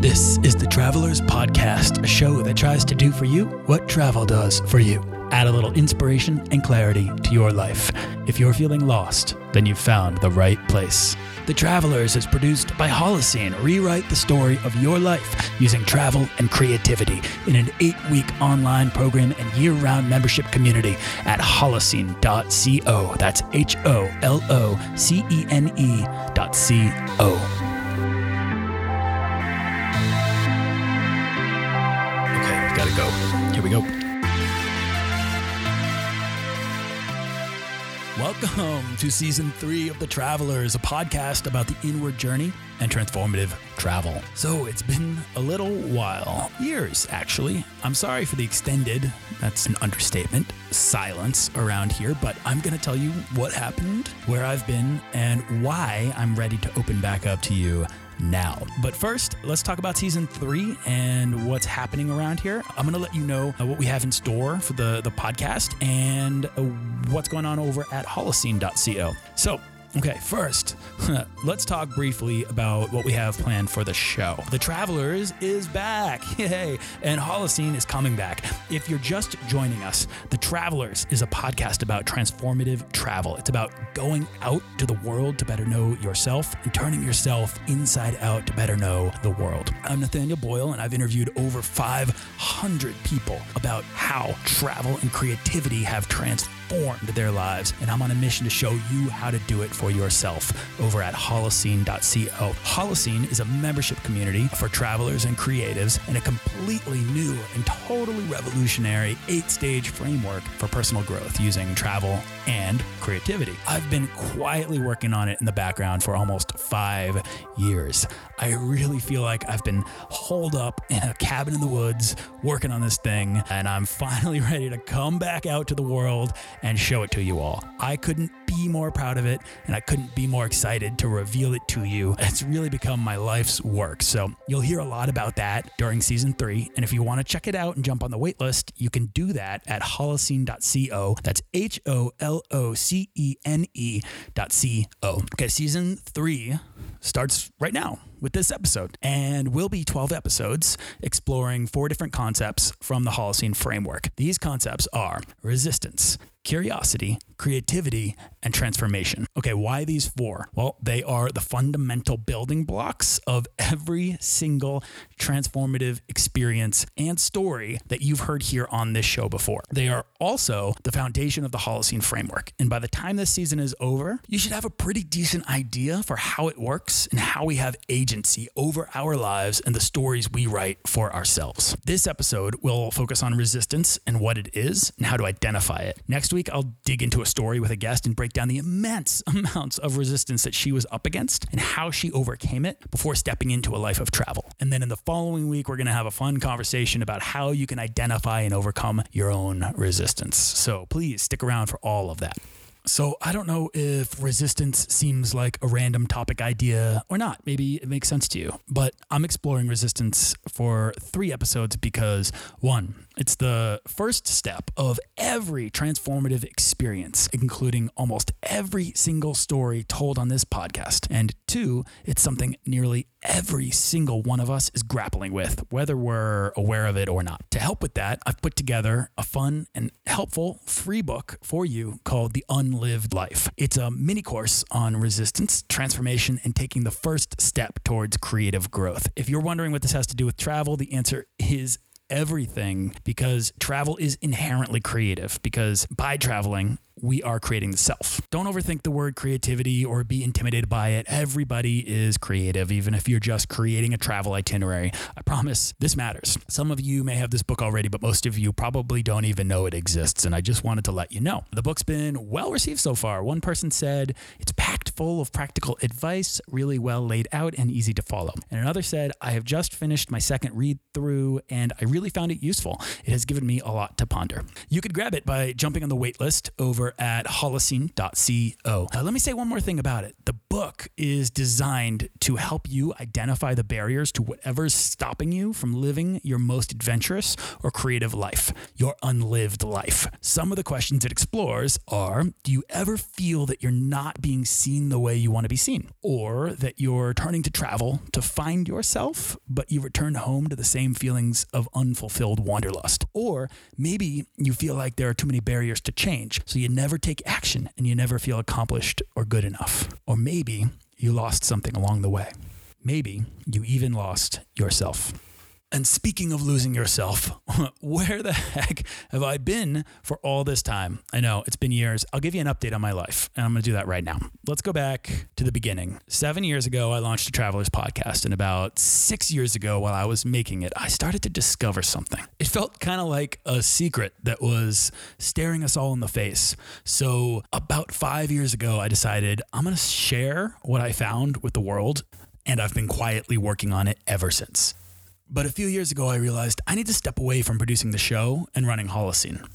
This is the Travelers Podcast, a show that tries to do for you what travel does for you. Add a little inspiration and clarity to your life. If you're feeling lost, then you've found the right place. The Travelers is produced by Holocene. Rewrite the story of your life using travel and creativity in an eight week online program and year round membership community at holocene.co. That's H O L O C E N E dot C O. Gotta go. Here we go. Welcome to season three of The Travelers, a podcast about the inward journey and transformative travel. So it's been a little while, years actually. I'm sorry for the extended, that's an understatement, silence around here, but I'm going to tell you what happened, where I've been, and why I'm ready to open back up to you now. But first, let's talk about season three and what's happening around here. I'm going to let you know uh, what we have in store for the, the podcast and uh, what's going on over at holocene.co. So, Okay, first, let's talk briefly about what we have planned for the show. The Travelers is back, yay! And Holocene is coming back. If you're just joining us, The Travelers is a podcast about transformative travel. It's about going out to the world to better know yourself and turning yourself inside out to better know the world. I'm Nathaniel Boyle, and I've interviewed over 500 people about how travel and creativity have transformed their lives, and I'm on a mission to show you how to do it for yourself over at holocene.co. Holocene is a membership community for travelers and creatives and a completely new and totally revolutionary eight stage framework for personal growth using travel and creativity. I've been quietly working on it in the background for almost five years. I really feel like I've been holed up in a cabin in the woods working on this thing, and I'm finally ready to come back out to the world and show it to you all. I couldn't be more proud of it, and I couldn't be more excited to reveal it to you. It's really become my life's work. So you'll hear a lot about that during season three. And if you want to check it out and jump on the waitlist, you can do that at holocene.co. That's H O L O C E N E dot C O. Okay, season three starts right now with this episode and will be 12 episodes exploring four different concepts from the Holocene framework. These concepts are resistance, curiosity, creativity, and transformation. Okay, why these four? Well, they are the fundamental building blocks of every single transformative experience and story that you've heard here on this show before. They are also the foundation of the Holocene framework. And by the time this season is over, you should have a pretty decent idea for how it works and how we have agency over our lives and the stories we write for ourselves. This episode will focus on resistance and what it is and how to identify it. Next week, I'll dig into a story with a guest and break down the immense amounts of resistance that she was up against and how she overcame it before stepping into a life of travel. And then in the following week, we're going to have a fun conversation about how you can identify and overcome your own resistance. So please stick around for all of that. So I don't know if resistance seems like a random topic idea or not. Maybe it makes sense to you. But I'm exploring resistance for three episodes because one, it's the first step of every transformative experience, including almost every single story told on this podcast. And two, it's something nearly every single one of us is grappling with, whether we're aware of it or not. To help with that, I've put together a fun and helpful free book for you called The Unlived Life. It's a mini course on resistance, transformation, and taking the first step towards creative growth. If you're wondering what this has to do with travel, the answer is everything because travel is inherently creative because by traveling we are creating the self. Don't overthink the word creativity or be intimidated by it. Everybody is creative, even if you're just creating a travel itinerary. I promise this matters. Some of you may have this book already, but most of you probably don't even know it exists. And I just wanted to let you know. The book's been well received so far. One person said it's packed full of practical advice, really well laid out, and easy to follow. And another said, I have just finished my second read through and I really found it useful. It has given me a lot to ponder. You could grab it by jumping on the waitlist over at holocene.co. Uh, let me say one more thing about it. The book is designed to help you identify the barriers to whatever's stopping you from living your most adventurous or creative life, your unlived life. Some of the questions it explores are Do you ever feel that you're not being seen the way you want to be seen? Or that you're turning to travel to find yourself, but you return home to the same feelings of unfulfilled wanderlust? Or maybe you feel like there are too many barriers to change, so you never take action and you never feel accomplished or good enough. Or maybe you lost something along the way. Maybe you even lost yourself. And speaking of losing yourself, where the heck have I been for all this time? I know it's been years. I'll give you an update on my life, and I'm going to do that right now. Let's go back to the beginning. Seven years ago, I launched a Travelers podcast, and about six years ago, while I was making it, I started to discover something. It felt kind of like a secret that was staring us all in the face. So, about five years ago, I decided I'm going to share what I found with the world, and I've been quietly working on it ever since. But a few years ago, I realized I need to step away from producing the show and running Holocene.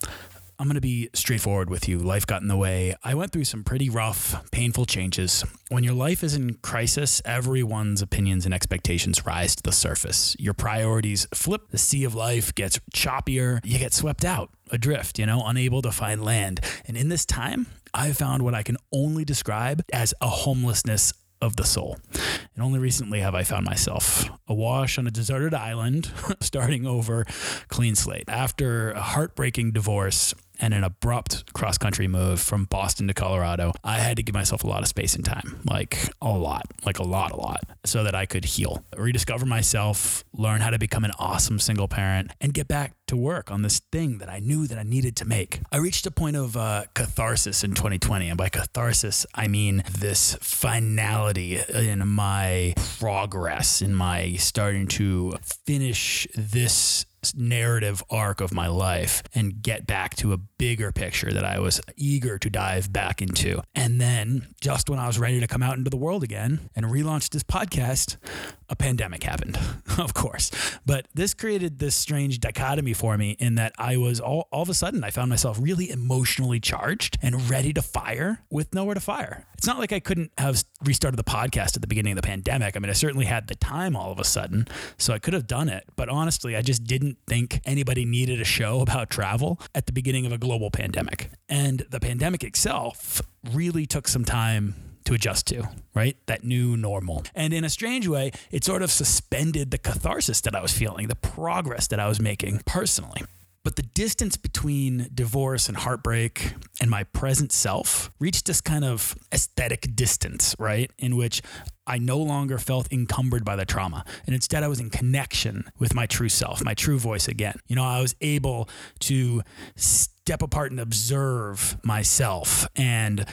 I'm going to be straightforward with you. Life got in the way. I went through some pretty rough, painful changes. When your life is in crisis, everyone's opinions and expectations rise to the surface. Your priorities flip, the sea of life gets choppier, you get swept out, adrift, you know, unable to find land. And in this time, I found what I can only describe as a homelessness of the soul. And only recently have I found myself awash on a deserted island, starting over clean slate. After a heartbreaking divorce, and an abrupt cross country move from Boston to Colorado, I had to give myself a lot of space and time, like a lot, like a lot, a lot, so that I could heal, rediscover myself, learn how to become an awesome single parent, and get back to work on this thing that I knew that I needed to make. I reached a point of uh, catharsis in 2020. And by catharsis, I mean this finality in my progress, in my starting to finish this narrative arc of my life and get back to a bigger picture that I was eager to dive back into. And then, just when I was ready to come out into the world again and relaunch this podcast, a pandemic happened, of course. But this created this strange dichotomy for me in that I was all, all of a sudden, I found myself really emotionally charged and ready to fire with nowhere to fire. It's not like I couldn't have restarted the podcast at the beginning of the pandemic. I mean, I certainly had the time all of a sudden, so I could have done it. But honestly, I just didn't think anybody needed a show about travel at the beginning of a global pandemic. And the pandemic itself really took some time to adjust to, right? That new normal. And in a strange way, it sort of suspended the catharsis that I was feeling, the progress that I was making personally. But the distance between divorce and heartbreak and my present self reached this kind of aesthetic distance, right? In which I no longer felt encumbered by the trauma. And instead, I was in connection with my true self, my true voice again. You know, I was able to step apart and observe myself and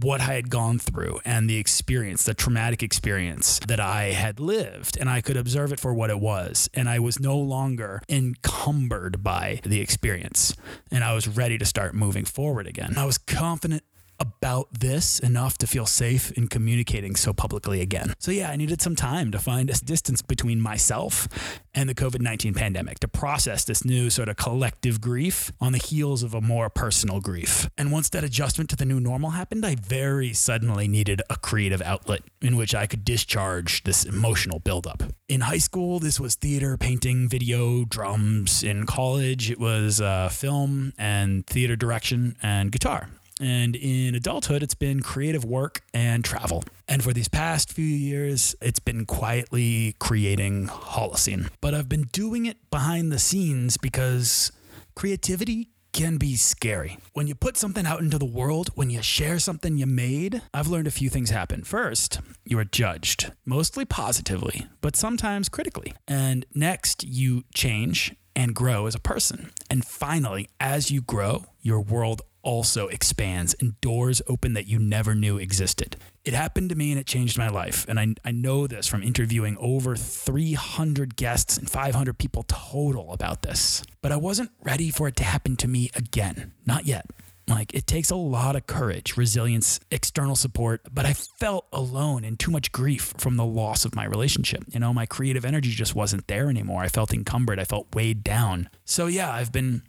what I had gone through and the experience, the traumatic experience that I had lived. And I could observe it for what it was. And I was no longer encumbered by the experience. And I was ready to start moving forward again. I was confident about this enough to feel safe in communicating so publicly again. So, yeah, I needed some time to find a distance between myself and the COVID 19 pandemic to process this new sort of collective grief on the heels of a more personal grief. And once that adjustment to the new normal happened, I very suddenly needed a creative outlet in which I could discharge this emotional buildup. In high school, this was theater, painting, video, drums. In college, it was uh, film and theater direction and guitar. And in adulthood, it's been creative work and travel. And for these past few years, it's been quietly creating Holocene. But I've been doing it behind the scenes because creativity can be scary. When you put something out into the world, when you share something you made, I've learned a few things happen. First, you are judged, mostly positively, but sometimes critically. And next, you change and grow as a person. And finally, as you grow, your world also expands and doors open that you never knew existed. It happened to me and it changed my life. And I, I know this from interviewing over 300 guests and 500 people total about this. But I wasn't ready for it to happen to me again. Not yet. Like, it takes a lot of courage, resilience, external support, but I felt alone and too much grief from the loss of my relationship. You know, my creative energy just wasn't there anymore. I felt encumbered, I felt weighed down. So, yeah, I've been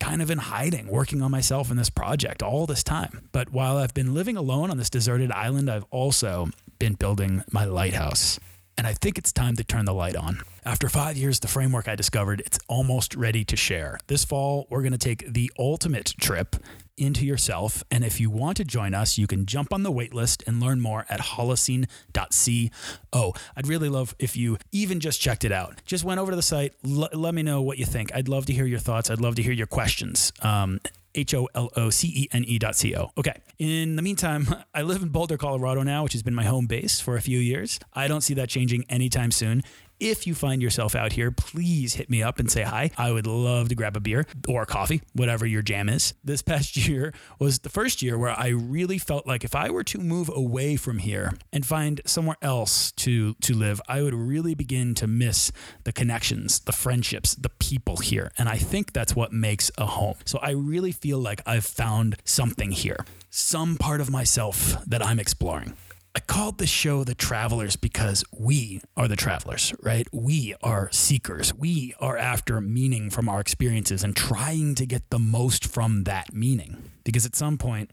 kind of in hiding, working on myself in this project all this time. But while I've been living alone on this deserted island, I've also been building my lighthouse. And I think it's time to turn the light on. After five years, the framework I discovered, it's almost ready to share. This fall, we're going to take the ultimate trip into yourself. And if you want to join us, you can jump on the waitlist and learn more at holocene.co. I'd really love if you even just checked it out. Just went over to the site. L- let me know what you think. I'd love to hear your thoughts. I'd love to hear your questions. Um, H O L O C E N E dot C O. Okay. In the meantime, I live in Boulder, Colorado now, which has been my home base for a few years. I don't see that changing anytime soon. If you find yourself out here, please hit me up and say hi. I would love to grab a beer or a coffee, whatever your jam is. This past year was the first year where I really felt like if I were to move away from here and find somewhere else to to live, I would really begin to miss the connections, the friendships, the people here. And I think that's what makes a home. So I really feel like I've found something here, some part of myself that I'm exploring. I called this show The Travelers because we are the travelers, right? We are seekers. We are after meaning from our experiences and trying to get the most from that meaning. Because at some point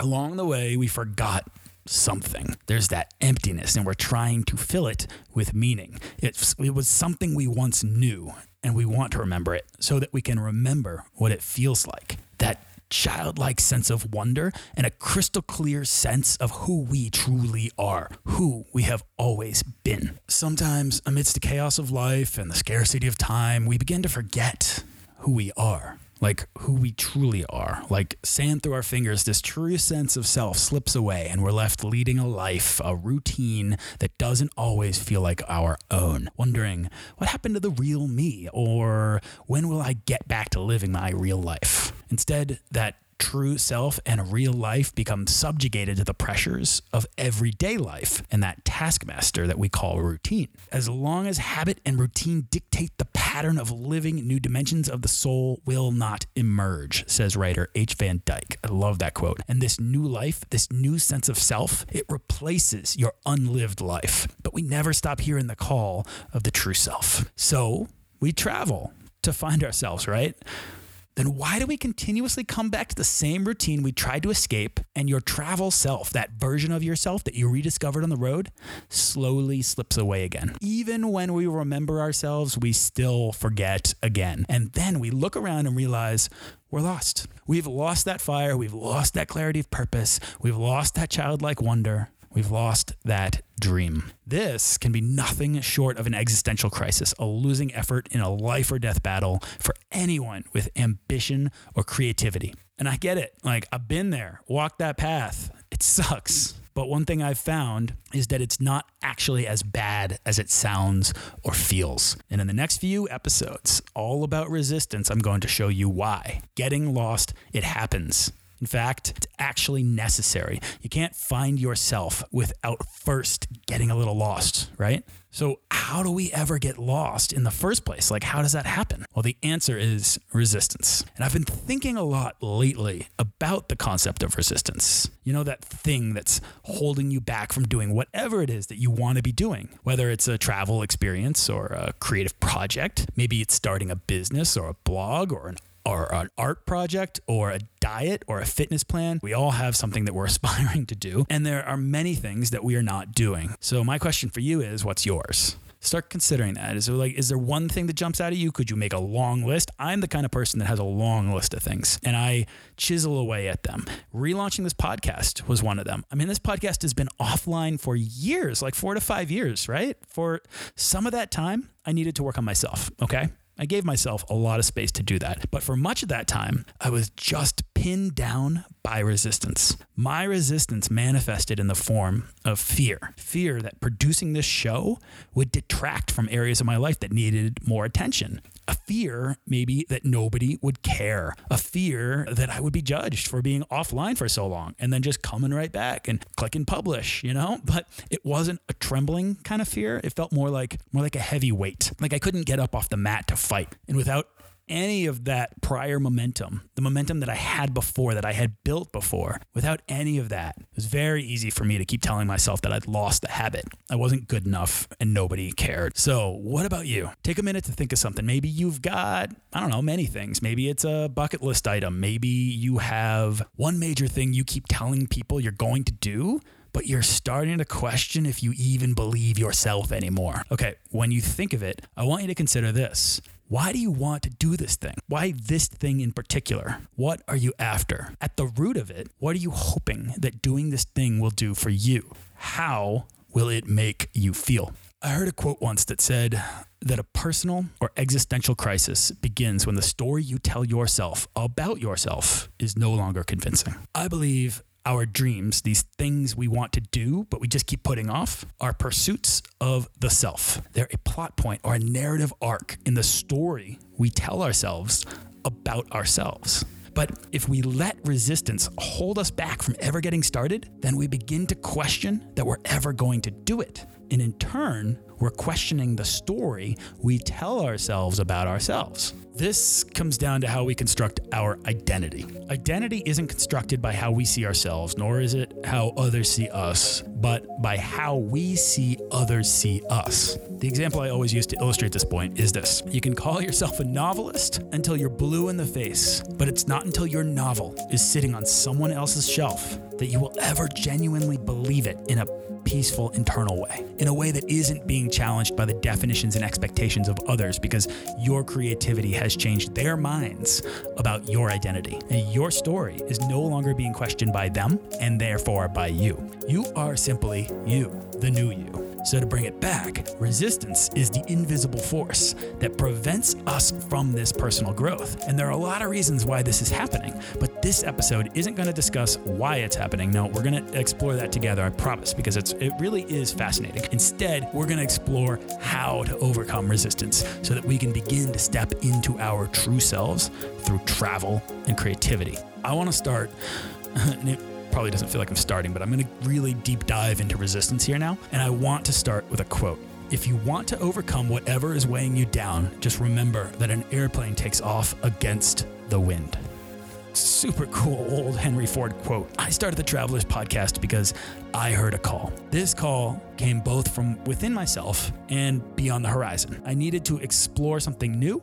along the way, we forgot something. There's that emptiness, and we're trying to fill it with meaning. It's, it was something we once knew, and we want to remember it so that we can remember what it feels like. That childlike sense of wonder and a crystal clear sense of who we truly are, who we have always been. Sometimes, amidst the chaos of life and the scarcity of time, we begin to forget who we are like who we truly are. Like sand through our fingers, this true sense of self slips away, and we're left leading a life, a routine that doesn't always feel like our own. Wondering what happened to the real me, or when will I get back to living my real life? Instead, that true self and real life become subjugated to the pressures of everyday life and that taskmaster that we call routine. As long as habit and routine dictate the pattern of living, new dimensions of the soul will not emerge, says writer H. Van Dyke. I love that quote. And this new life, this new sense of self, it replaces your unlived life. But we never stop hearing the call of the true self. So we travel to find ourselves, right? Then why do we continuously come back to the same routine we tried to escape and your travel self, that version of yourself that you rediscovered on the road, slowly slips away again? Even when we remember ourselves, we still forget again. And then we look around and realize we're lost. We've lost that fire. We've lost that clarity of purpose. We've lost that childlike wonder. We've lost that dream. This can be nothing short of an existential crisis, a losing effort in a life or death battle for anyone with ambition or creativity. And I get it. Like, I've been there, walked that path. It sucks. But one thing I've found is that it's not actually as bad as it sounds or feels. And in the next few episodes, all about resistance, I'm going to show you why. Getting lost, it happens. In fact, it's actually necessary. You can't find yourself without first getting a little lost, right? So, how do we ever get lost in the first place? Like, how does that happen? Well, the answer is resistance. And I've been thinking a lot lately about the concept of resistance. You know, that thing that's holding you back from doing whatever it is that you want to be doing, whether it's a travel experience or a creative project. Maybe it's starting a business or a blog or an or an art project or a diet or a fitness plan. We all have something that we're aspiring to do. And there are many things that we are not doing. So my question for you is what's yours? Start considering that. Is there like is there one thing that jumps out at you? Could you make a long list? I'm the kind of person that has a long list of things and I chisel away at them. Relaunching this podcast was one of them. I mean, this podcast has been offline for years, like 4 to 5 years, right? For some of that time, I needed to work on myself, okay? I gave myself a lot of space to do that. But for much of that time, I was just pinned down by resistance. My resistance manifested in the form of fear fear that producing this show would detract from areas of my life that needed more attention. A fear, maybe, that nobody would care. A fear that I would be judged for being offline for so long and then just coming right back and clicking publish, you know? But it wasn't a trembling kind of fear. It felt more like more like a heavy weight. Like I couldn't get up off the mat to fight. And without any of that prior momentum, the momentum that I had before, that I had built before, without any of that, it was very easy for me to keep telling myself that I'd lost the habit. I wasn't good enough and nobody cared. So, what about you? Take a minute to think of something. Maybe you've got, I don't know, many things. Maybe it's a bucket list item. Maybe you have one major thing you keep telling people you're going to do but you're starting to question if you even believe yourself anymore. Okay, when you think of it, I want you to consider this. Why do you want to do this thing? Why this thing in particular? What are you after? At the root of it, what are you hoping that doing this thing will do for you? How will it make you feel? I heard a quote once that said that a personal or existential crisis begins when the story you tell yourself about yourself is no longer convincing. I believe our dreams, these things we want to do, but we just keep putting off, are pursuits of the self. They're a plot point or a narrative arc in the story we tell ourselves about ourselves. But if we let resistance hold us back from ever getting started, then we begin to question that we're ever going to do it. And in turn, we're questioning the story we tell ourselves about ourselves. This comes down to how we construct our identity. Identity isn't constructed by how we see ourselves, nor is it how others see us, but by how we see others see us. The example I always use to illustrate this point is this You can call yourself a novelist until you're blue in the face, but it's not until your novel is sitting on someone else's shelf that you will ever genuinely believe it in a peaceful internal way, in a way that isn't being challenged by the definitions and expectations of others because your creativity has changed their minds about your identity. And your story is no longer being questioned by them and therefore by you. You are simply you, the new you. So, to bring it back, resistance is the invisible force that prevents us from this personal growth. And there are a lot of reasons why this is happening, but this episode isn't going to discuss why it's happening. No, we're going to explore that together, I promise, because it's, it really is fascinating. Instead, we're going to explore how to overcome resistance so that we can begin to step into our true selves through travel and creativity. I want to start. probably doesn't feel like I'm starting, but I'm going to really deep dive into resistance here now. And I want to start with a quote. If you want to overcome whatever is weighing you down, just remember that an airplane takes off against the wind super cool old Henry Ford quote. I started the Travelers podcast because I heard a call. This call came both from within myself and beyond the horizon. I needed to explore something new,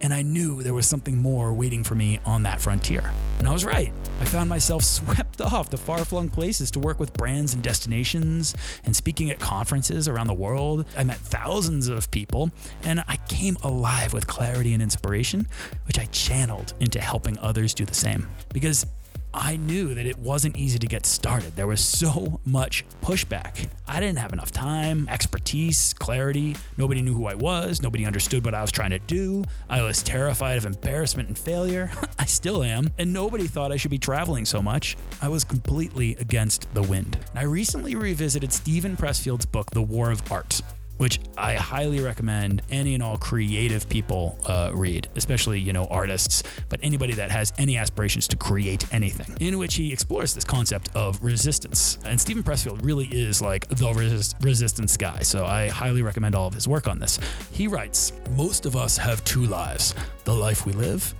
and I knew there was something more waiting for me on that frontier. And I was right. I found myself swept off to far flung places to work with brands and destinations and speaking at conferences around the world. I met thousands of people, and I came alive with clarity and inspiration, which I channeled into helping others do the same. Because I knew that it wasn't easy to get started. There was so much pushback. I didn't have enough time, expertise, clarity. Nobody knew who I was. Nobody understood what I was trying to do. I was terrified of embarrassment and failure. I still am. And nobody thought I should be traveling so much. I was completely against the wind. I recently revisited Steven Pressfield's book, The War of Art which I highly recommend any and all creative people uh, read, especially, you know, artists, but anybody that has any aspirations to create anything, in which he explores this concept of resistance. And Steven Pressfield really is like the resist- resistance guy. So I highly recommend all of his work on this. He writes Most of us have two lives the life we live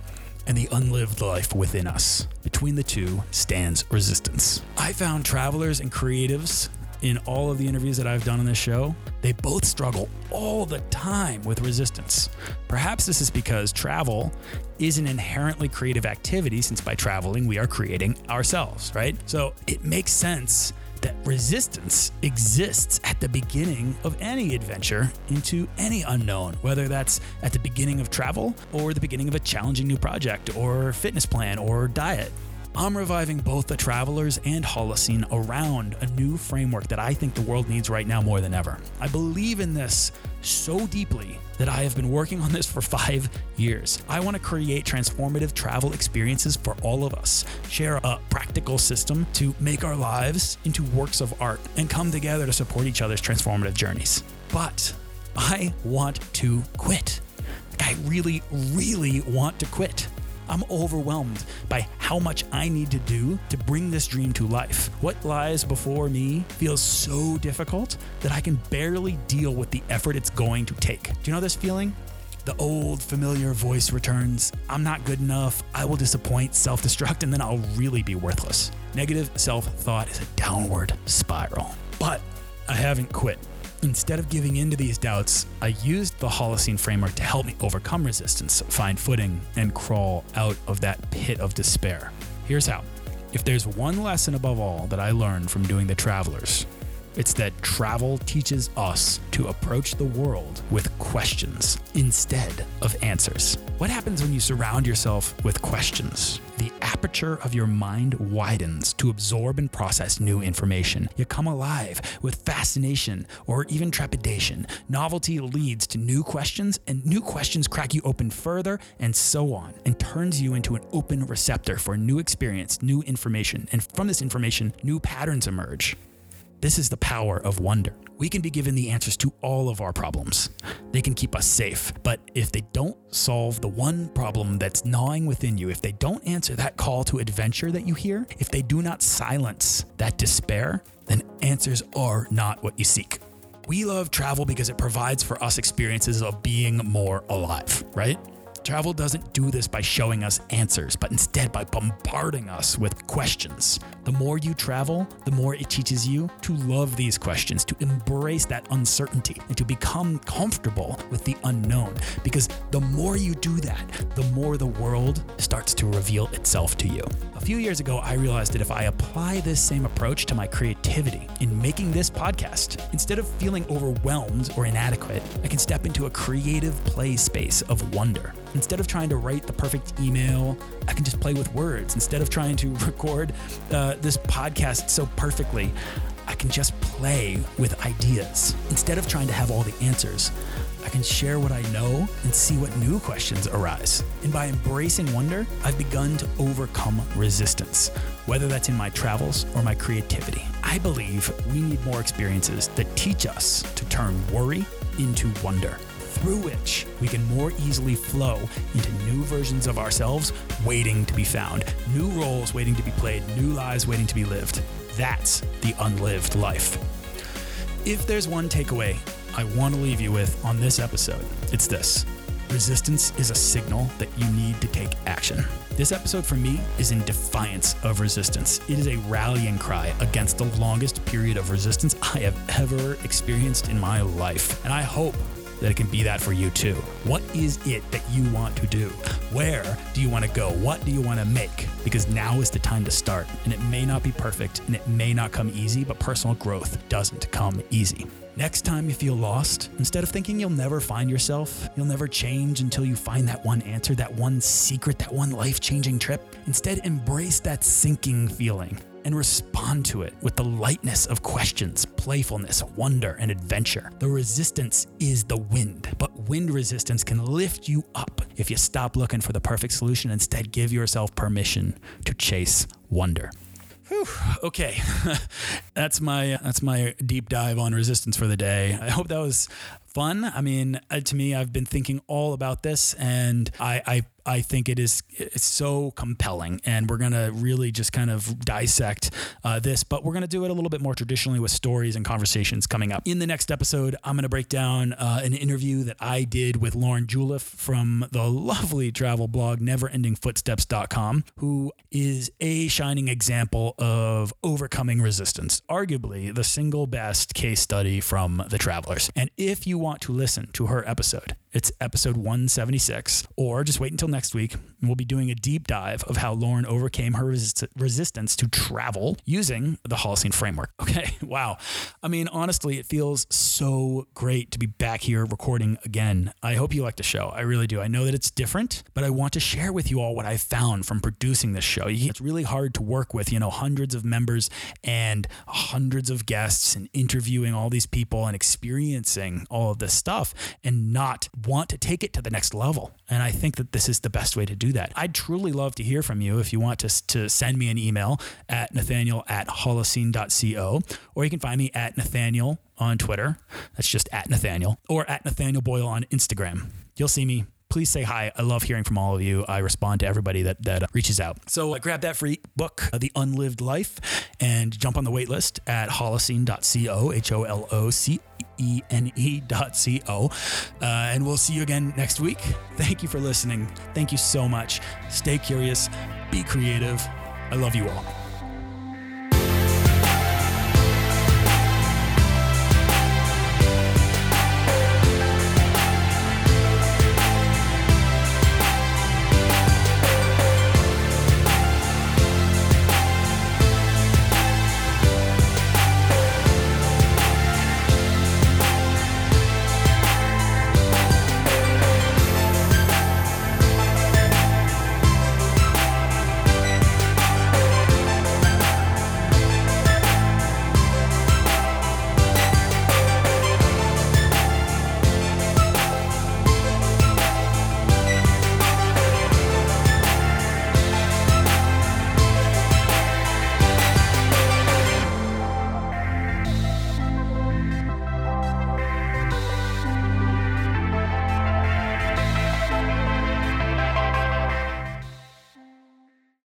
and the unlived life within us. Between the two stands resistance. I found travelers and creatives in all of the interviews that I've done on this show, they both struggle all the time with resistance. Perhaps this is because travel is an inherently creative activity, since by traveling, we are creating ourselves, right? So it makes sense that resistance exists at the beginning of any adventure into any unknown, whether that's at the beginning of travel or the beginning of a challenging new project or fitness plan or diet. I'm reviving both the Travelers and Holocene around a new framework that I think the world needs right now more than ever. I believe in this so deeply that I have been working on this for five years. I want to create transformative travel experiences for all of us, share a practical system to make our lives into works of art, and come together to support each other's transformative journeys. But I want to quit. I really, really want to quit. I'm overwhelmed by how much I need to do to bring this dream to life. What lies before me feels so difficult that I can barely deal with the effort it's going to take. Do you know this feeling? The old familiar voice returns I'm not good enough, I will disappoint, self destruct, and then I'll really be worthless. Negative self thought is a downward spiral. But I haven't quit. Instead of giving in to these doubts, I used the Holocene framework to help me overcome resistance, find footing, and crawl out of that pit of despair. Here's how. If there's one lesson above all that I learned from doing the Travelers, it's that travel teaches us to approach the world with questions instead of answers. What happens when you surround yourself with questions? The aperture of your mind widens to absorb and process new information. You come alive with fascination or even trepidation. Novelty leads to new questions, and new questions crack you open further, and so on, and turns you into an open receptor for new experience, new information. And from this information, new patterns emerge. This is the power of wonder. We can be given the answers to all of our problems. They can keep us safe. But if they don't solve the one problem that's gnawing within you, if they don't answer that call to adventure that you hear, if they do not silence that despair, then answers are not what you seek. We love travel because it provides for us experiences of being more alive, right? Travel doesn't do this by showing us answers, but instead by bombarding us with questions. The more you travel, the more it teaches you to love these questions, to embrace that uncertainty, and to become comfortable with the unknown. Because the more you do that, the more the world starts to reveal itself to you. A few years ago, I realized that if I apply this same approach to my creativity in making this podcast, instead of feeling overwhelmed or inadequate, I can step into a creative play space of wonder. Instead of trying to write the perfect email, I can just play with words. Instead of trying to record uh, this podcast so perfectly, I can just play with ideas. Instead of trying to have all the answers, I can share what I know and see what new questions arise. And by embracing wonder, I've begun to overcome resistance, whether that's in my travels or my creativity. I believe we need more experiences that teach us to turn worry into wonder through which we can more easily flow into new versions of ourselves waiting to be found, new roles waiting to be played, new lives waiting to be lived. That's the unlived life. If there's one takeaway I want to leave you with on this episode, it's this resistance is a signal that you need to take action. This episode for me is in defiance of resistance. It is a rallying cry against the longest period of resistance I have ever experienced in my life. And I hope that it can be that for you too. What is it that you want to do? Where do you want to go? What do you want to make? Because now is the time to start. And it may not be perfect and it may not come easy, but personal growth doesn't come easy. Next time you feel lost, instead of thinking you'll never find yourself, you'll never change until you find that one answer, that one secret, that one life changing trip, instead embrace that sinking feeling and respond to it with the lightness of questions, playfulness, wonder, and adventure. The resistance is the wind, but wind resistance can lift you up if you stop looking for the perfect solution, instead, give yourself permission to chase wonder. Whew, okay, that's my that's my deep dive on resistance for the day. I hope that was fun. I mean, uh, to me, I've been thinking all about this, and I, I I think it is so compelling, and we're gonna really just kind of dissect uh, this, but we're gonna do it a little bit more traditionally with stories and conversations coming up. In the next episode, I'm gonna break down uh, an interview that I did with Lauren Juliff from the lovely travel blog NeverEndingFootsteps.com, who is a shining example of overcoming resistance, arguably the single best case study from the travelers. And if you want to listen to her episode, it's episode 176. Or just wait until next week. And we'll be doing a deep dive of how Lauren overcame her resist- resistance to travel using the Holocene framework. Okay, wow. I mean, honestly, it feels so great to be back here recording again. I hope you like the show. I really do. I know that it's different, but I want to share with you all what I found from producing this show. It's really hard to work with, you know, hundreds of members and hundreds of guests and interviewing all these people and experiencing all of this stuff and not want to take it to the next level. And I think that this is the best way to do that. I'd truly love to hear from you if you want to, to send me an email at nathaniel at holocene.co, or you can find me at Nathaniel on Twitter. That's just at Nathaniel, or at Nathaniel Boyle on Instagram. You'll see me please say hi. I love hearing from all of you. I respond to everybody that, that reaches out. So uh, grab that free book, uh, The Unlived Life, and jump on the wait list at holocene.co, H O L O C E N E dot C O. Uh, and we'll see you again next week. Thank you for listening. Thank you so much. Stay curious, be creative. I love you all.